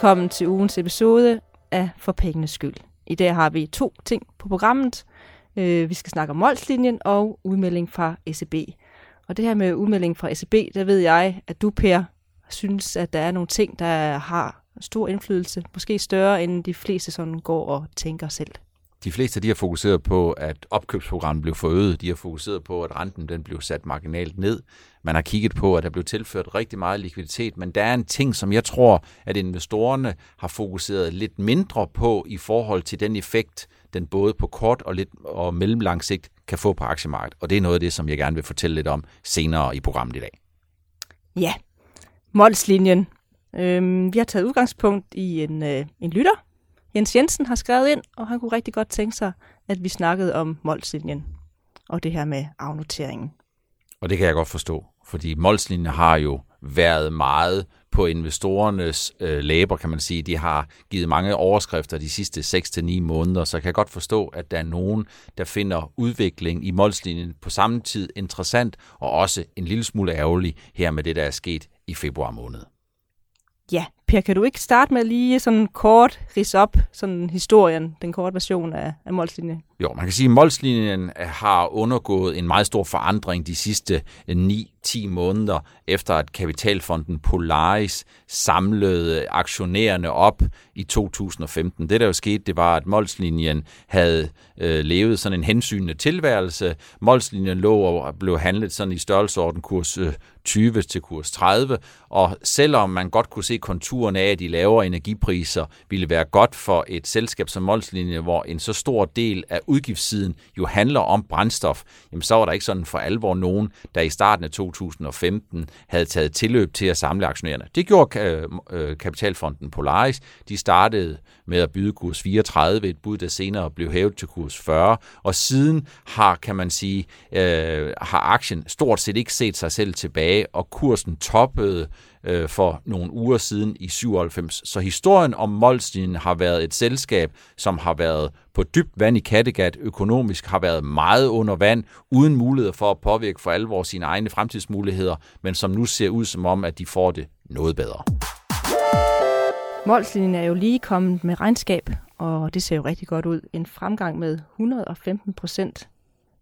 Velkommen til ugens episode af For Pengenes Skyld. I dag har vi to ting på programmet. Øh, vi skal snakke om Molslinjen og udmelding fra ECB. Og det her med udmelding fra ECB, der ved jeg, at du, Per, synes, at der er nogle ting, der har stor indflydelse. Måske større, end de fleste sådan går og tænker selv. De fleste de har fokuseret på, at opkøbsprogrammet blev forøget. De har fokuseret på, at renten den blev sat marginalt ned. Man har kigget på, at der blev tilført rigtig meget likviditet, men der er en ting, som jeg tror, at investorerne har fokuseret lidt mindre på i forhold til den effekt, den både på kort og lidt og mellemlang sigt kan få på aktiemarkedet. Og det er noget af det, som jeg gerne vil fortælle lidt om senere i programmet i dag. Ja, Molslinjen. Øhm, vi har taget udgangspunkt i en, øh, en lytter. Jens Jensen har skrevet ind, og han kunne rigtig godt tænke sig, at vi snakkede om Molslinjen og det her med afnoteringen. Og det kan jeg godt forstå, fordi Molslinjen har jo været meget på investorernes øh, læber, kan man sige. De har givet mange overskrifter de sidste 6-9 måneder, så jeg kan godt forstå, at der er nogen, der finder udvikling i Molslinjen på samme tid interessant, og også en lille smule ærgerlig her med det, der er sket i februar måned. Ja, Per, kan du ikke starte med lige sådan kort ris op sådan historien, den korte version af, af Molslinjen? Jo, man kan sige, at Molslinjen øh, har undergået en meget stor forandring de sidste øh, 9-10 måneder, efter at kapitalfonden Polaris samlede øh, aktionærerne op i 2015. Det, der jo skete, det var, at Molslinjen havde øh, levet sådan en hensynende tilværelse. Molslinjen lå og blev handlet sådan i størrelseorden kurs 20 til kurs 30, og selvom man godt kunne se konturen af, at de lavere energipriser ville være godt for et selskab som Molslinje, hvor en så stor del af udgiftssiden jo handler om brændstof, jamen så var der ikke sådan for alvor nogen, der i starten af 2015 havde taget tilløb til at samle aktionærerne. Det gjorde øh, Kapitalfonden Polaris. De startede med at byde kurs 34, et bud, der senere blev hævet til kurs 40, og siden har, kan man sige, øh, har aktien stort set ikke set sig selv tilbage, og kursen toppede øh, for nogle uger siden i 97. Så historien om Molstin har været et selskab, som har været på dybt vand i Kattegat økonomisk, har været meget under vand, uden mulighed for at påvirke for alvor sine egne fremtidsmuligheder, men som nu ser ud som om, at de får det noget bedre. Molslinjen er jo lige kommet med regnskab, og det ser jo rigtig godt ud. En fremgang med 115 procent.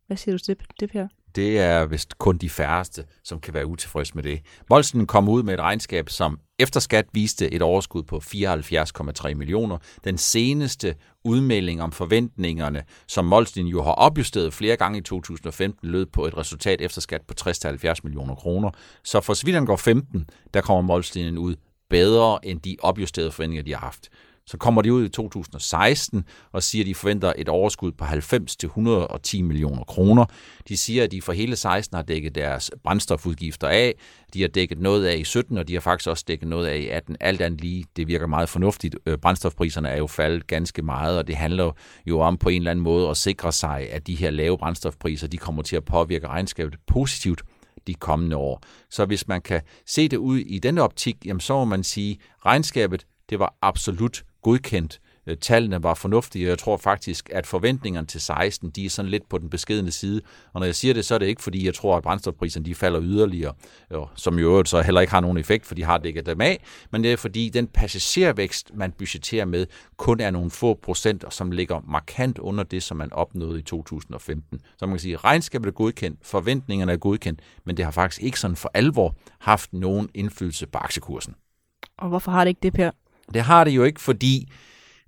Hvad siger du til det, Per? Det er vist kun de færreste, som kan være utilfredse med det. Molsen kom ud med et regnskab, som efter skat viste et overskud på 74,3 millioner. Den seneste udmelding om forventningerne, som Molsen jo har opjusteret flere gange i 2015, lød på et resultat efter skat på 60-70 millioner kroner. Så for så vidt går 15, der kommer Molsen ud bedre end de opjusterede forventninger, de har haft. Så kommer de ud i 2016 og siger, at de forventer et overskud på 90-110 millioner kroner. De siger, at de for hele 16 har dækket deres brændstofudgifter af. De har dækket noget af i 17, og de har faktisk også dækket noget af i 18. Alt andet lige, det virker meget fornuftigt. Øh, brændstofpriserne er jo faldet ganske meget, og det handler jo om på en eller anden måde at sikre sig, at de her lave brændstofpriser, de kommer til at påvirke regnskabet positivt de kommende år. Så hvis man kan se det ud i den optik, jamen så må man sige, at regnskabet det var absolut godkendt. Øh, tallene var fornuftige, og jeg tror faktisk, at forventningerne til 16, de er sådan lidt på den beskedende side. Og når jeg siger det, så er det ikke, fordi jeg tror, at brændstofpriserne de falder yderligere, som i øvrigt så heller ikke har nogen effekt, for de har dækket dem af, men det er fordi, den passagervækst, man budgeterer med, kun er nogle få procent, som ligger markant under det, som man opnåede i 2015. Så man kan sige, at regnskabet er godkendt, forventningerne er godkendt, men det har faktisk ikke sådan for alvor haft nogen indflydelse på aktiekursen. Og hvorfor har det ikke det, Per? Det har det jo ikke, fordi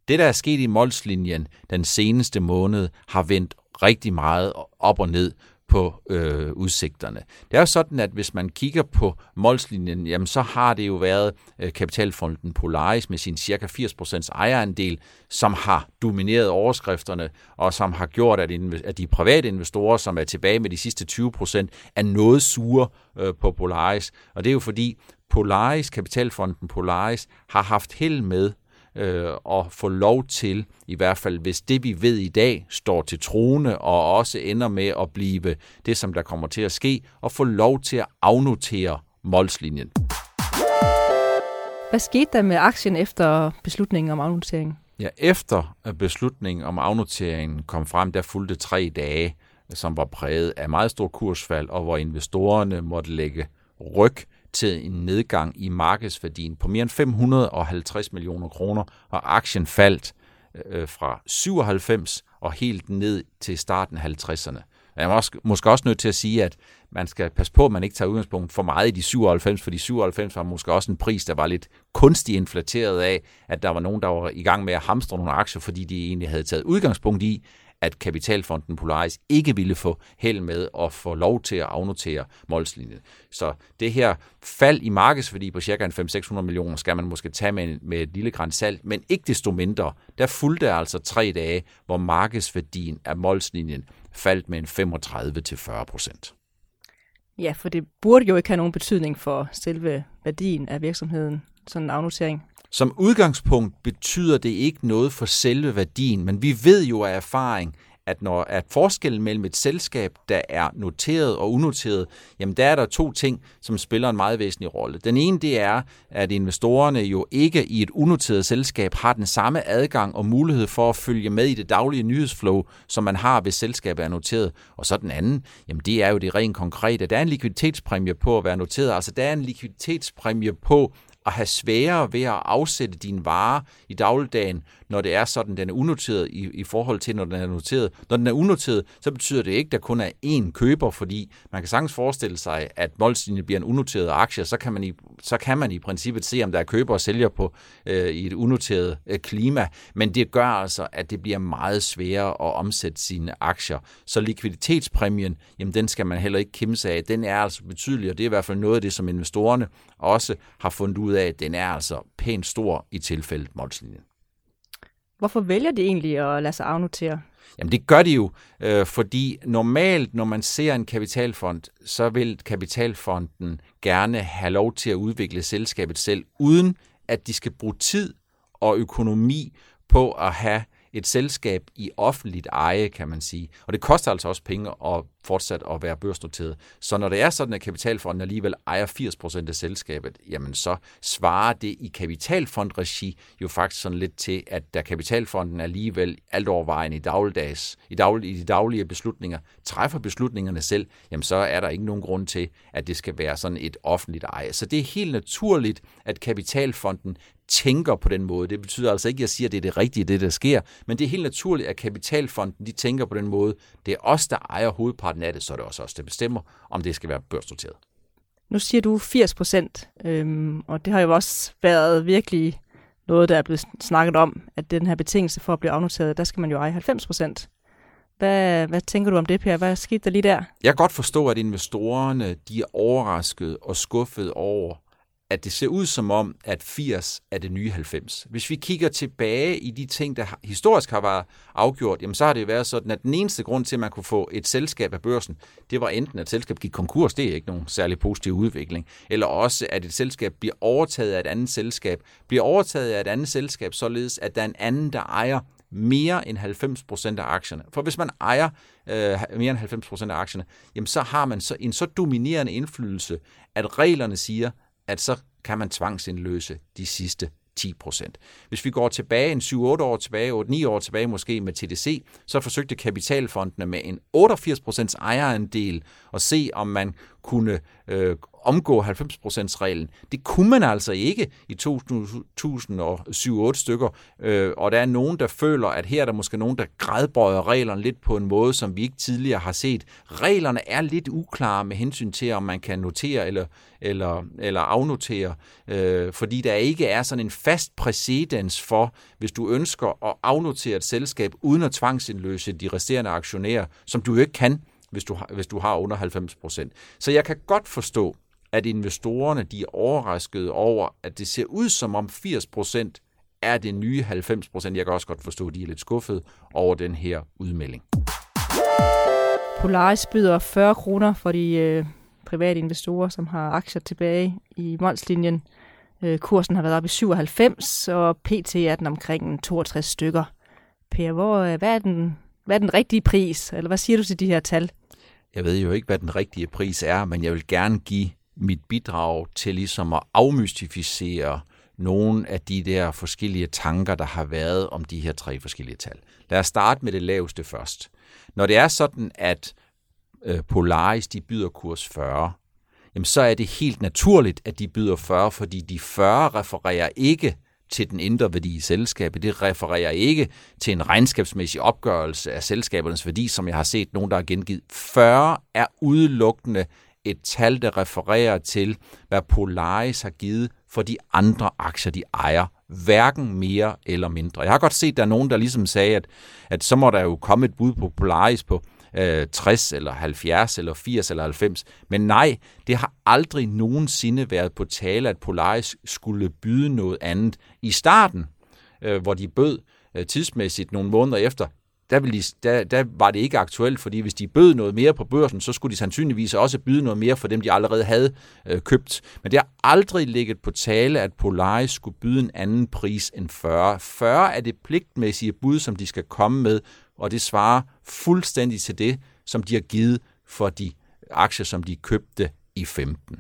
det, der er sket i Molslinjen den seneste måned, har vendt rigtig meget op og ned på øh, udsigterne. Det er jo sådan, at hvis man kigger på Molslinjen, jamen så har det jo været øh, Kapitalfonden Polaris med sin cirka 80% ejerandel, som har domineret overskrifterne, og som har gjort, at, at de private investorer, som er tilbage med de sidste 20%, er noget sure øh, på Polaris. Og det er jo fordi Polaris, Kapitalfonden Polaris, har haft held med øh, at få lov til, i hvert fald hvis det vi ved i dag står til trone og også ender med at blive det, som der kommer til at ske, og få lov til at afnotere målslinjen. Hvad skete der med aktien efter beslutningen om afnotering? Ja, efter beslutningen om afnoteringen kom frem, der fulgte tre dage, som var præget af meget stor kursfald, og hvor investorerne måtte lægge ryg til en nedgang i markedsværdien på mere end 550 millioner kroner, og aktien faldt øh, fra 97 og helt ned til starten af 50'erne. Jeg er også, måske også nødt til at sige, at man skal passe på, at man ikke tager udgangspunkt for meget i de 97, for de 97 var måske også en pris, der var lidt kunstigt inflateret af, at der var nogen, der var i gang med at hamstre nogle aktier, fordi de egentlig havde taget udgangspunkt i, at Kapitalfonden Polaris ikke ville få held med at få lov til at afnotere målslinjen. Så det her fald i markedsværdi på ca. 500-600 millioner skal man måske tage med, med et lille græns salt, men ikke desto mindre, der fulgte altså tre dage, hvor markedsværdien af målslinjen faldt med en 35-40 procent. Ja, for det burde jo ikke have nogen betydning for selve værdien af virksomheden, sådan en afnotering. Som udgangspunkt betyder det ikke noget for selve værdien, men vi ved jo af erfaring, at når at forskellen mellem et selskab, der er noteret og unoteret, jamen der er der to ting, som spiller en meget væsentlig rolle. Den ene det er, at investorerne jo ikke i et unoteret selskab har den samme adgang og mulighed for at følge med i det daglige nyhedsflow, som man har, hvis selskabet er noteret. Og så den anden, jamen det er jo det rent konkrete. Der er en likviditetspræmie på at være noteret. Altså der er en likviditetspræmie på at have sværere ved at afsætte dine varer i dagligdagen, når det er sådan, den er unoteret i, i forhold til, når den er noteret. Når den er unoteret, så betyder det ikke, at der kun er én køber, fordi man kan sagtens forestille sig, at Molslinje bliver en unoteret aktie, så kan man i, så kan man i princippet se, om der er køber og sælger på øh, i et unoteret øh, klima, men det gør altså, at det bliver meget sværere at omsætte sine aktier. Så likviditetspræmien, jamen den skal man heller ikke kimse af. Den er altså betydelig, og det er i hvert fald noget af det, som investorerne også har fundet ud af, at den er altså pænt stor i tilfældet målslinjen. Hvorfor vælger de egentlig at lade sig afnotere? Jamen det gør de jo, øh, fordi normalt, når man ser en kapitalfond, så vil kapitalfonden gerne have lov til at udvikle selskabet selv, uden at de skal bruge tid og økonomi på at have et selskab i offentligt eje, kan man sige. Og det koster altså også penge at fortsat at være børsnoteret. Så når det er sådan, at kapitalfonden alligevel ejer 80% af selskabet, jamen så svarer det i kapitalfondregi jo faktisk sådan lidt til, at da kapitalfonden alligevel alt overvejende i, dagligdags, i, daglig, i de daglige beslutninger træffer beslutningerne selv, jamen så er der ikke nogen grund til, at det skal være sådan et offentligt eje. Så det er helt naturligt, at kapitalfonden tænker på den måde. Det betyder altså ikke, at jeg siger, at det er det rigtige, det der sker, men det er helt naturligt, at kapitalfonden de tænker på den måde. Det er os, der ejer hovedparten af det, så er det også os, der bestemmer, om det skal være børsnoteret. Nu siger du 80 procent, øhm, og det har jo også været virkelig noget, der er blevet snakket om, at den her betingelse for at blive afnoteret, der skal man jo eje 90 procent. Hvad, hvad tænker du om det, Per? Hvad skete der lige der? Jeg kan godt forstå, at investorerne de er overrasket og skuffet over, at det ser ud som om, at 80 er det nye 90. Hvis vi kigger tilbage i de ting, der historisk har været afgjort, jamen så har det været sådan, at den eneste grund til, at man kunne få et selskab af børsen, det var enten, at et selskab gik konkurs, det er ikke nogen særlig positiv udvikling, eller også, at et selskab bliver overtaget af et andet selskab, bliver overtaget af et andet selskab, således at der er en anden, der ejer mere end 90% af aktierne. For hvis man ejer øh, mere end 90% af aktierne, jamen så har man så en så dominerende indflydelse, at reglerne siger, at så kan man tvangsindløse de sidste 10 procent. Hvis vi går tilbage en 7-8 år tilbage, 8-9 år tilbage måske med TDC, så forsøgte kapitalfondene med en 88 procents ejerandel at se, om man kunne øh, omgå 90%-reglen. Det kunne man altså ikke i 2007-8 stykker, øh, og der er nogen, der føler, at her er der måske nogen, der grædbøjer reglerne lidt på en måde, som vi ikke tidligere har set. Reglerne er lidt uklare med hensyn til, om man kan notere eller, eller, eller afnotere, øh, fordi der ikke er sådan en fast præcedens for, hvis du ønsker at afnotere et selskab uden at tvangsindløse de resterende aktionærer, som du jo ikke kan, hvis du har, hvis du har under 90 procent. Så jeg kan godt forstå, at investorerne de er overraskede over, at det ser ud som om 80 procent er det nye 90 procent. Jeg kan også godt forstå, at de er lidt skuffet over den her udmelding. Polaris byder 40 kroner for de øh, private investorer, som har aktier tilbage i Molslinjen. Øh, kursen har været op i 97, og PT er den omkring 62 stykker. Per, hvor, øh, hvad, er den, hvad er den rigtige pris? Eller hvad siger du til de her tal? Jeg ved jo ikke, hvad den rigtige pris er, men jeg vil gerne give mit bidrag til ligesom at afmystificere nogle af de der forskellige tanker, der har været om de her tre forskellige tal. Lad os starte med det laveste først. Når det er sådan, at øh, Polaris de byder kurs 40, jamen så er det helt naturligt, at de byder 40, fordi de 40 refererer ikke til den indre værdi i selskabet. Det refererer ikke til en regnskabsmæssig opgørelse af selskabernes værdi, som jeg har set nogen, der har gengivet. 40 er udelukkende et tal, der refererer til, hvad Polaris har givet for de andre aktier, de ejer. Hverken mere eller mindre. Jeg har godt set, at der er nogen, der ligesom sagde, at, at så må der jo komme et bud på Polaris på øh, 60 eller 70 eller 80 eller 90. Men nej, det har aldrig nogensinde været på tale, at Polaris skulle byde noget andet. I starten, øh, hvor de bød øh, tidsmæssigt nogle måneder efter, der, ville de, der, der var det ikke aktuelt, fordi hvis de bød noget mere på børsen, så skulle de sandsynligvis også byde noget mere for dem, de allerede havde øh, købt. Men det har aldrig ligget på tale, at Polaris skulle byde en anden pris end 40. 40 er det pligtmæssige bud, som de skal komme med, og det svarer fuldstændig til det, som de har givet for de aktier, som de købte i 15.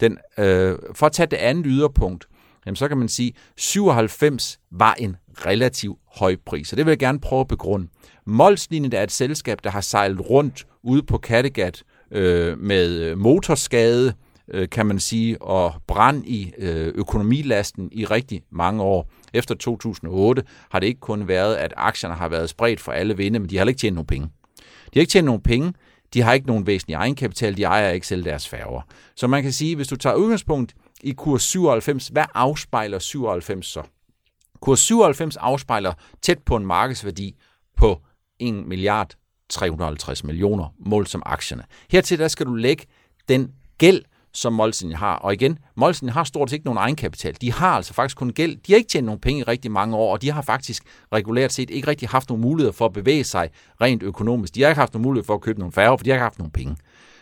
Den, øh, for at tage det andet yderpunkt, jamen så kan man sige, at 97 var en relativ høj pris, og det vil jeg gerne prøve at begrunde. Molslinjen er et selskab, der har sejlet rundt ude på Kattegat øh, med øh, motorskade, øh, kan man sige, og brand i øh, økonomilasten i rigtig mange år. Efter 2008 har det ikke kun været, at aktierne har været spredt for alle vinde, men de har heller ikke tjent nogen penge. De har ikke tjent nogen penge, de har ikke nogen væsentlig egenkapital, de ejer ikke selv deres færger. Så man kan sige, hvis du tager udgangspunkt i kurs 97, hvad afspejler 97 så? Kurs 97 afspejler tæt på en markedsværdi på 1 milliard 350 millioner mål som aktierne. Hertil der skal du lægge den gæld, som Molsen har. Og igen, Molsen har stort set ikke nogen egenkapital. De har altså faktisk kun gæld. De har ikke tjent nogen penge i rigtig mange år, og de har faktisk regulært set ikke rigtig haft nogen mulighed for at bevæge sig rent økonomisk. De har ikke haft nogen mulighed for at købe nogle færger, for de har ikke haft nogen penge.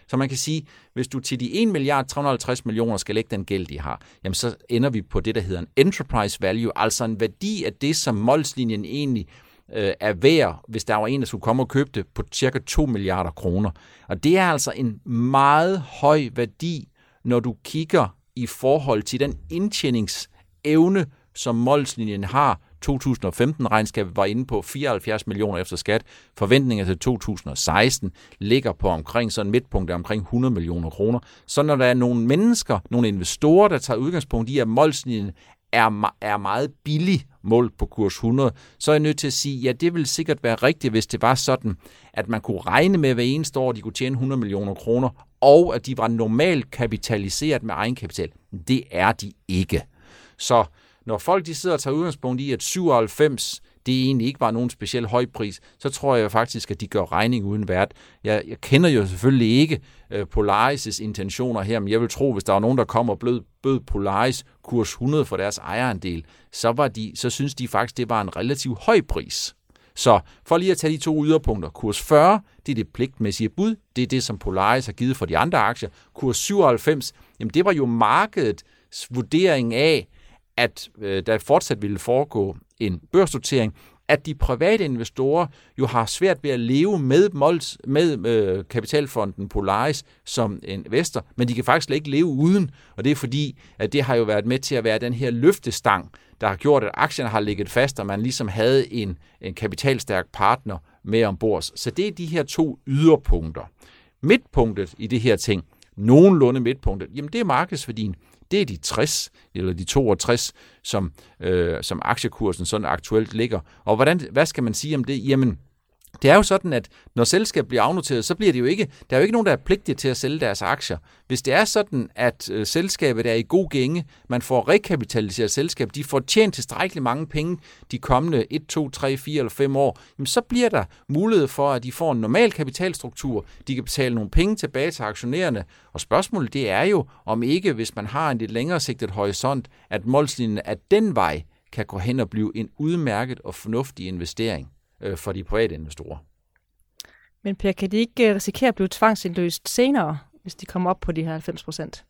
Så man kan sige, hvis du til de 1 milliard 350 millioner skal lægge den gæld, de har, jamen så ender vi på det, der hedder en enterprise value, altså en værdi af det, som Molslinjen egentlig øh, er værd, hvis der var en, der skulle komme og købe det, på cirka 2 milliarder kroner. Og det er altså en meget høj værdi når du kigger i forhold til den indtjeningsevne, som Molslinjen har. 2015-regnskabet var inde på 74 millioner efter skat. Forventninger til 2016 ligger på omkring sådan midtpunkt af omkring 100 millioner kroner. Så når der er nogle mennesker, nogle investorer, der tager udgangspunkt i, at Molslinjen er, er meget billig målt på kurs 100, så er jeg nødt til at sige, ja, det vil sikkert være rigtigt, hvis det var sådan, at man kunne regne med, at hver eneste år, de kunne tjene 100 millioner kroner, og at de var normalt kapitaliseret med egenkapital. Det er de ikke. Så når folk de sidder og tager udgangspunkt i, at 97 det egentlig ikke var nogen speciel høj pris, så tror jeg faktisk, at de gør regning uden vært. Jeg, jeg kender jo selvfølgelig ikke øh, Polaris' intentioner her, men jeg vil tro, hvis der var nogen, der kom og blød, bød Polaris kurs 100 for deres ejerandel, så, var de, så synes de faktisk, det var en relativt høj pris. Så for lige at tage de to yderpunkter. Kurs 40, det er det pligtmæssige bud. Det er det, som Polaris har givet for de andre aktier. Kurs 97, jamen det var jo markedets vurdering af, at øh, der fortsat ville foregå en børsnotering, at de private investorer jo har svært ved at leve med, Mols, med øh, kapitalfonden Polaris som investor, men de kan faktisk ikke leve uden, og det er fordi, at det har jo været med til at være den her løftestang, der har gjort, at aktierne har ligget fast, og man ligesom havde en, en kapitalstærk partner med ombord. Så det er de her to yderpunkter. Midtpunktet i det her ting, nogenlunde midtpunktet, jamen det er markedsværdien det er de 60 eller de 62, som, øh, som aktiekursen sådan aktuelt ligger. Og hvordan, hvad skal man sige om det? Jamen, det er jo sådan, at når selskab bliver afnoteret, så bliver det jo ikke, der er jo ikke nogen, der er pligtige til at sælge deres aktier. Hvis det er sådan, at øh, selskabet er i god gænge, man får rekapitaliseret selskab, de får tjent tilstrækkeligt mange penge de kommende 1, 2, 3, 4 eller 5 år, jamen så bliver der mulighed for, at de får en normal kapitalstruktur, de kan betale nogle penge tilbage til aktionærerne, og spørgsmålet det er jo, om ikke, hvis man har en lidt længere sigtet horisont, at målslinjen af den vej kan gå hen og blive en udmærket og fornuftig investering øh, for de private investorer. Men Per, kan de ikke øh, risikere at blive tvangsindløst senere, hvis de kommer op på de her 90 procent?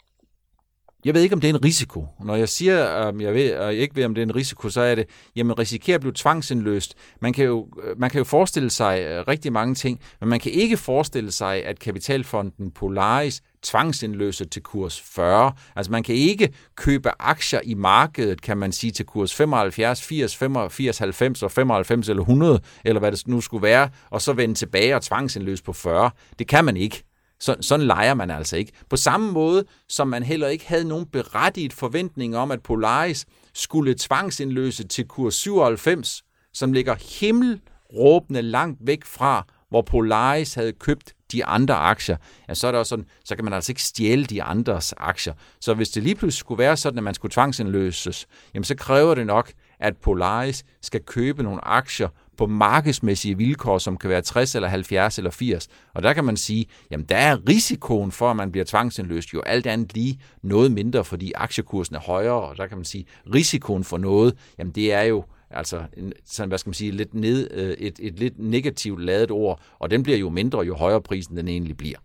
Jeg ved ikke, om det er en risiko. Når jeg siger, at jeg, ved, at jeg ikke ved, om det er en risiko, så er det, jamen risikerer at blive tvangsindløst. Man kan, jo, øh, man kan jo forestille sig øh, rigtig mange ting, men man kan ikke forestille sig, at kapitalfonden Polaris tvangsindløse til kurs 40. Altså man kan ikke købe aktier i markedet, kan man sige, til kurs 75, 80, 85, 90 og 95 eller 100, eller hvad det nu skulle være, og så vende tilbage og tvangsindløse på 40. Det kan man ikke. Så, sådan leger man altså ikke. På samme måde, som man heller ikke havde nogen berettiget forventning om, at Polaris skulle tvangsindløse til kurs 97, som ligger himmelråbende langt væk fra, hvor Polaris havde købt de andre aktier, ja, så er det også sådan, så kan man altså ikke stjæle de andres aktier. Så hvis det lige pludselig skulle være sådan, at man skulle tvangsindløses, jamen så kræver det nok, at Polaris skal købe nogle aktier på markedsmæssige vilkår, som kan være 60 eller 70 eller 80. Og der kan man sige, jamen der er risikoen for, at man bliver tvangsindløst jo alt andet lige noget mindre, fordi aktiekursen er højere, og der kan man sige, risikoen for noget, jamen det er jo altså en, sådan, hvad skal man sige, lidt ned, øh, et, et lidt negativt ladet ord, og den bliver jo mindre, jo højere prisen den egentlig bliver.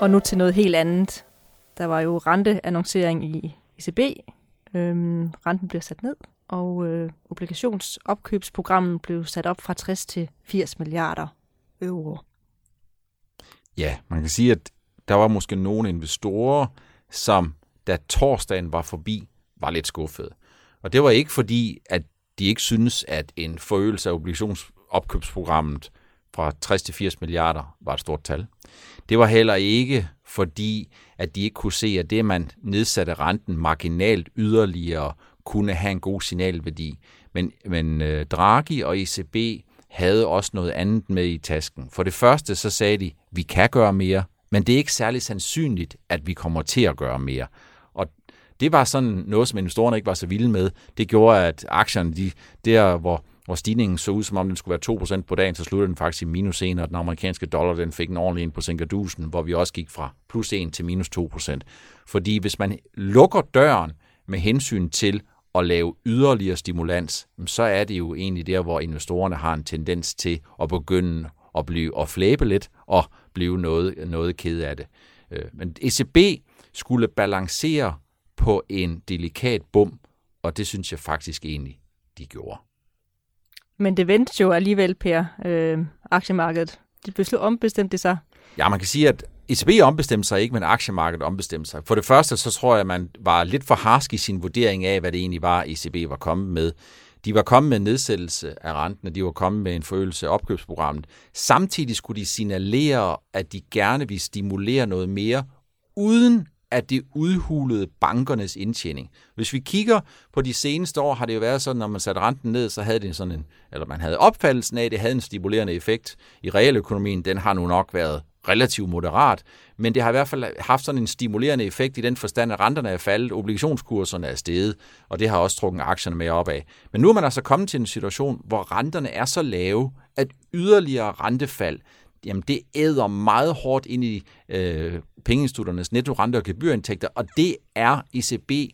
Og nu til noget helt andet. Der var jo renteannoncering i ECB. Øhm, renten bliver sat ned, og øh, obligationsopkøbsprogrammet blev sat op fra 60 til 80 milliarder euro. Ja, man kan sige, at der var måske nogle investorer, som da torsdagen var forbi, var lidt skuffede. Og det var ikke fordi, at de ikke synes, at en forøgelse af obligationsopkøbsprogrammet fra 60 til 80 milliarder var et stort tal. Det var heller ikke fordi, at de ikke kunne se, at det, man nedsatte renten marginalt yderligere, kunne have en god signalværdi. Men, men øh, Draghi og ECB havde også noget andet med i tasken. For det første så sagde de, vi kan gøre mere, men det er ikke særlig sandsynligt, at vi kommer til at gøre mere. Og Det var sådan noget, som investorerne ikke var så vilde med. Det gjorde, at aktierne, de, der hvor, hvor stigningen så ud, som om den skulle være 2% på dagen, så sluttede den faktisk i minus 1, og den amerikanske dollar den fik en ordentlig ind på Sinkadusen, hvor vi også gik fra plus 1 til minus 2%. Fordi hvis man lukker døren med hensyn til at lave yderligere stimulans, så er det jo egentlig der, hvor investorerne har en tendens til at begynde at blive og flæbe lidt og blive noget, noget ked af det. Øh, men ECB skulle balancere på en delikat bum, og det synes jeg faktisk egentlig, de gjorde. Men det vendte jo alligevel, Per, øh, aktiemarkedet. De beslut ombestemte sig. Ja, man kan sige, at ECB ombestemte sig ikke, men aktiemarkedet ombestemte sig. For det første, så tror jeg, at man var lidt for harsk i sin vurdering af, hvad det egentlig var, ECB var kommet med. De var kommet med en nedsættelse af renten, og de var kommet med en forøgelse af opkøbsprogrammet. Samtidig skulle de signalere, at de gerne ville stimulere noget mere, uden at det udhulede bankernes indtjening. Hvis vi kigger på de seneste år, har det jo været sådan, når man satte renten ned, så havde det sådan en, eller man havde opfattelsen af, at det havde en stimulerende effekt i realøkonomien. Den har nu nok været relativt moderat, men det har i hvert fald haft sådan en stimulerende effekt i den forstand, at renterne er faldet, obligationskurserne er steget, og det har også trukket aktierne med opad. Men nu er man altså kommet til en situation, hvor renterne er så lave, at yderligere rentefald, jamen det æder meget hårdt ind i øh, pengeinstitutternes netto-rente- og gebyrindtægter, og det er ECB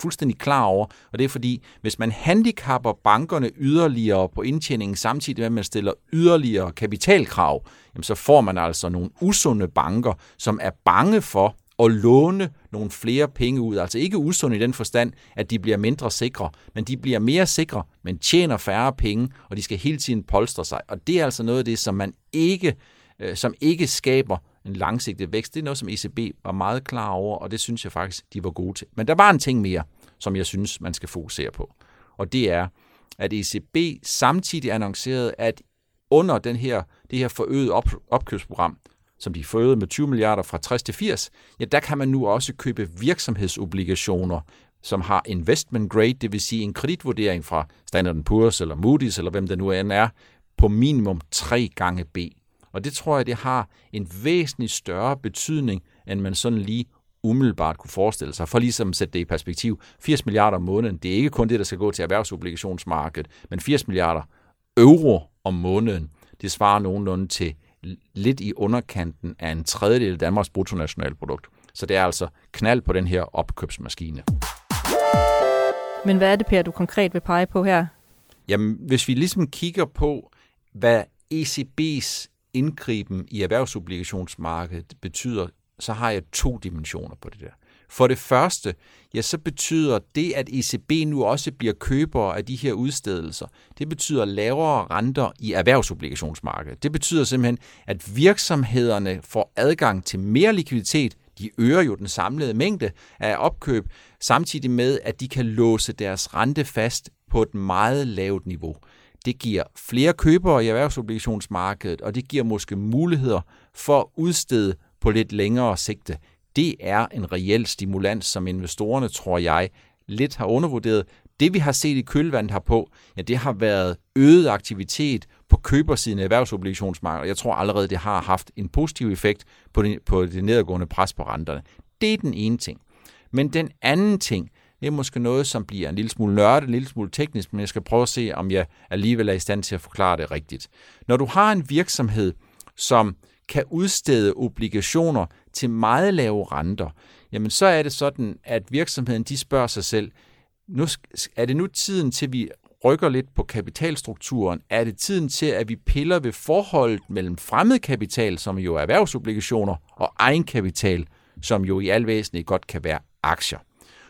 fuldstændig klar over, og det er fordi, hvis man handicapper bankerne yderligere på indtjeningen, samtidig med at man stiller yderligere kapitalkrav, jamen så får man altså nogle usunde banker, som er bange for at låne nogle flere penge ud. Altså ikke usunde i den forstand, at de bliver mindre sikre, men de bliver mere sikre, men tjener færre penge, og de skal hele tiden polstre sig. Og det er altså noget af det, som man ikke, øh, som ikke skaber en langsigtet vækst. Det er noget, som ECB var meget klar over, og det synes jeg faktisk, de var gode til. Men der var en ting mere, som jeg synes, man skal fokusere på. Og det er, at ECB samtidig annoncerede, at under den her, det her forøgede op, opkøbsprogram, som de forøgede med 20 milliarder fra 60 til 80, ja, der kan man nu også købe virksomhedsobligationer, som har investment grade, det vil sige en kreditvurdering fra Standard Poor's eller Moody's, eller hvem det nu end er, på minimum 3 gange B. Og det tror jeg, det har en væsentlig større betydning, end man sådan lige umiddelbart kunne forestille sig. For ligesom at sætte det i perspektiv, 80 milliarder om måneden, det er ikke kun det, der skal gå til erhvervsobligationsmarkedet, men 80 milliarder euro om måneden, det svarer nogenlunde til lidt i underkanten af en tredjedel af Danmarks bruttonationalprodukt. Så det er altså knald på den her opkøbsmaskine. Men hvad er det, Per, du konkret vil pege på her? Jamen, hvis vi ligesom kigger på, hvad ECB's indgriben i erhvervsobligationsmarkedet betyder, så har jeg to dimensioner på det der. For det første, ja, så betyder det, at ECB nu også bliver købere af de her udstedelser, det betyder lavere renter i erhvervsobligationsmarkedet. Det betyder simpelthen, at virksomhederne får adgang til mere likviditet, de øger jo den samlede mængde af opkøb, samtidig med, at de kan låse deres rente fast på et meget lavt niveau det giver flere købere i erhvervsobligationsmarkedet, og det giver måske muligheder for at udstede på lidt længere sigte. Det er en reel stimulans, som investorerne, tror jeg, lidt har undervurderet. Det vi har set i kølvandet herpå, ja, det har været øget aktivitet på købersiden af erhvervsobligationsmarkedet. Jeg tror allerede, det har haft en positiv effekt på det, på det nedadgående pres på renterne. Det er den ene ting. Men den anden ting, det er måske noget, som bliver en lille smule nørdet, en lille smule teknisk, men jeg skal prøve at se, om jeg alligevel er i stand til at forklare det rigtigt. Når du har en virksomhed, som kan udstede obligationer til meget lave renter, jamen så er det sådan, at virksomheden de spørger sig selv, nu er det nu tiden til, at vi rykker lidt på kapitalstrukturen? Er det tiden til, at vi piller ved forholdet mellem fremmed kapital, som jo er erhvervsobligationer, og egenkapital, som jo i al væsentlighed godt kan være aktier?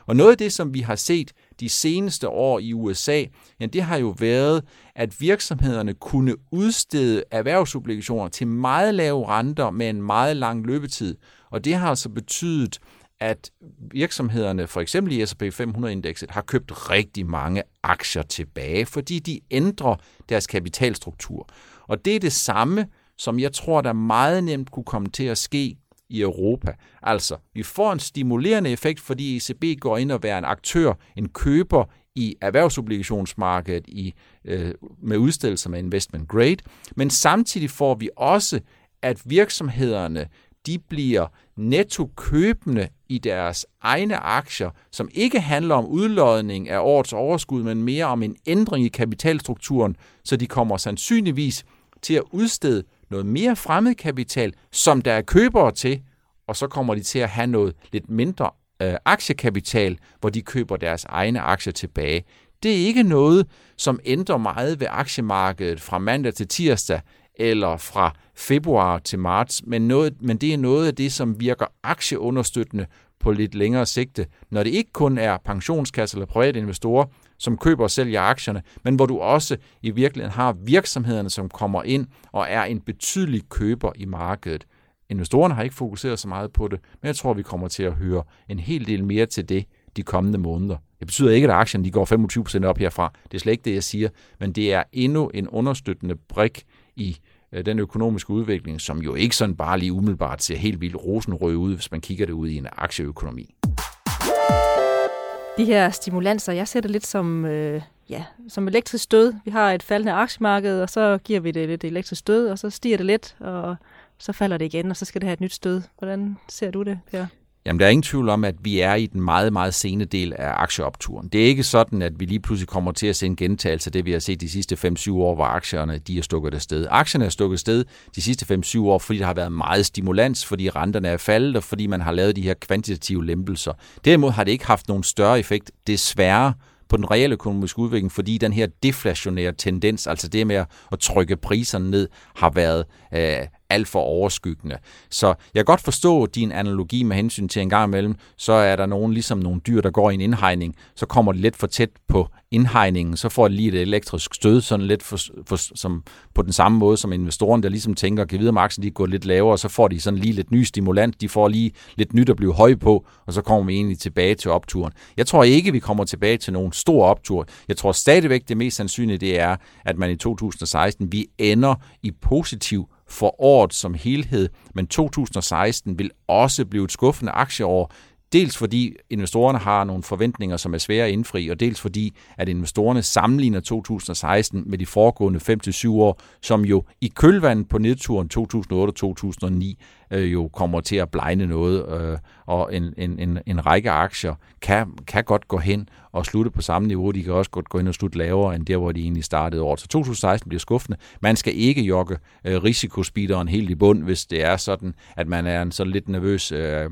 Og noget af det, som vi har set de seneste år i USA, ja, det har jo været, at virksomhederne kunne udstede erhvervsobligationer til meget lave renter med en meget lang løbetid. Og det har altså betydet, at virksomhederne, for eksempel i S&P 500-indekset, har købt rigtig mange aktier tilbage, fordi de ændrer deres kapitalstruktur. Og det er det samme, som jeg tror, der meget nemt kunne komme til at ske i Europa. Altså, vi får en stimulerende effekt, fordi ECB går ind og være en aktør, en køber i erhvervsobligationsmarkedet i, øh, med udstillelser med investment grade, men samtidig får vi også, at virksomhederne de bliver netto købende i deres egne aktier, som ikke handler om udlodning af årets overskud, men mere om en ændring i kapitalstrukturen, så de kommer sandsynligvis til at udstede noget mere fremmed kapital, som der er købere til, og så kommer de til at have noget lidt mindre øh, aktiekapital, hvor de køber deres egne aktier tilbage. Det er ikke noget, som ændrer meget ved aktiemarkedet fra mandag til tirsdag, eller fra februar til marts, men, noget, men det er noget af det, som virker aktieunderstøttende på lidt længere sigte, når det ikke kun er pensionskasser eller private investorer, som køber og sælger aktierne, men hvor du også i virkeligheden har virksomhederne, som kommer ind og er en betydelig køber i markedet. Investorerne har ikke fokuseret så meget på det, men jeg tror, vi kommer til at høre en hel del mere til det de kommende måneder. Det betyder ikke, at aktierne de går 25% op herfra. Det er slet ikke det, jeg siger, men det er endnu en understøttende brik i Øh, den økonomiske udvikling, som jo ikke sådan bare lige umiddelbart ser helt vildt rosenrød ud, hvis man kigger det ud i en aktieøkonomi. De her stimulanser, jeg ser det lidt som, øh, ja, som elektrisk stød. Vi har et faldende aktiemarked, og så giver vi det lidt elektrisk stød, og så stiger det lidt, og så falder det igen, og så skal det have et nyt stød. Hvordan ser du det, Per? Jamen, der er ingen tvivl om, at vi er i den meget, meget sene del af aktieopturen. Det er ikke sådan, at vi lige pludselig kommer til at se en gentagelse af det, vi har set de sidste 5-7 år, hvor aktierne de er stukket af sted. Aktierne er stukket sted de sidste 5-7 år, fordi der har været meget stimulans, fordi renterne er faldet, og fordi man har lavet de her kvantitative lempelser. Derimod har det ikke haft nogen større effekt, desværre, på den reelle økonomiske udvikling, fordi den her deflationære tendens, altså det med at trykke priserne ned, har været øh, alt for overskyggende. Så jeg kan godt forstå din analogi med hensyn til en gang imellem, så er der nogen, ligesom nogle dyr, der går i en indhegning, så kommer det lidt for tæt på indhegningen, så får det lige et elektrisk stød, sådan lidt for, for, som, på den samme måde som investoren, der ligesom tænker, kan videre om aktien de går lidt lavere, så får de sådan lige lidt ny stimulans, de får lige lidt nyt at blive høj på, og så kommer vi egentlig tilbage til opturen. Jeg tror ikke, vi kommer tilbage til nogen stor optur. Jeg tror stadigvæk, det mest sandsynlige det er, at man i 2016, vi ender i positiv for året som helhed, men 2016 vil også blive et skuffende aktieår, Dels fordi investorerne har nogle forventninger, som er svære at indfri, og dels fordi, at investorerne sammenligner 2016 med de foregående 5-7 år, som jo i kølvandet på nedturen 2008-2009 øh, jo kommer til at blegne noget, øh, og en, en, en, en række aktier kan, kan godt gå hen og slutte på samme niveau. De kan også godt gå ind og slutte lavere end der, hvor de egentlig startede året. Så 2016 bliver skuffende. Man skal ikke jogge øh, risikospeederen helt i bund, hvis det er sådan, at man er en så lidt nervøs øh, øh,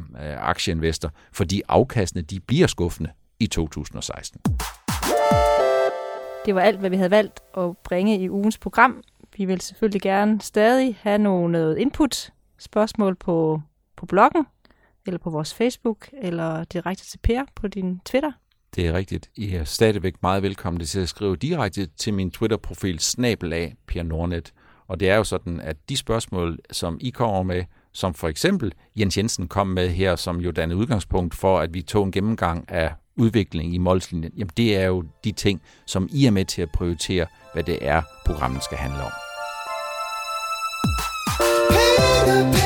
aktieinvestor, fordi afkastene de bliver skuffende i 2016. Det var alt, hvad vi havde valgt at bringe i ugens program. Vi vil selvfølgelig gerne stadig have noget øh, input spørgsmål på, på bloggen, eller på vores Facebook, eller direkte til Per på din Twitter. Det er rigtigt. I er stadigvæk meget velkomne til at skrive direkte til min Twitter-profil snabelag Per Nordnet. Og det er jo sådan, at de spørgsmål, som I kommer med, som for eksempel Jens Jensen kom med her, som jo dannede udgangspunkt for, at vi tog en gennemgang af udvikling i målslinjen, jamen det er jo de ting, som I er med til at prioritere, hvad det er, programmet skal handle om. Stop.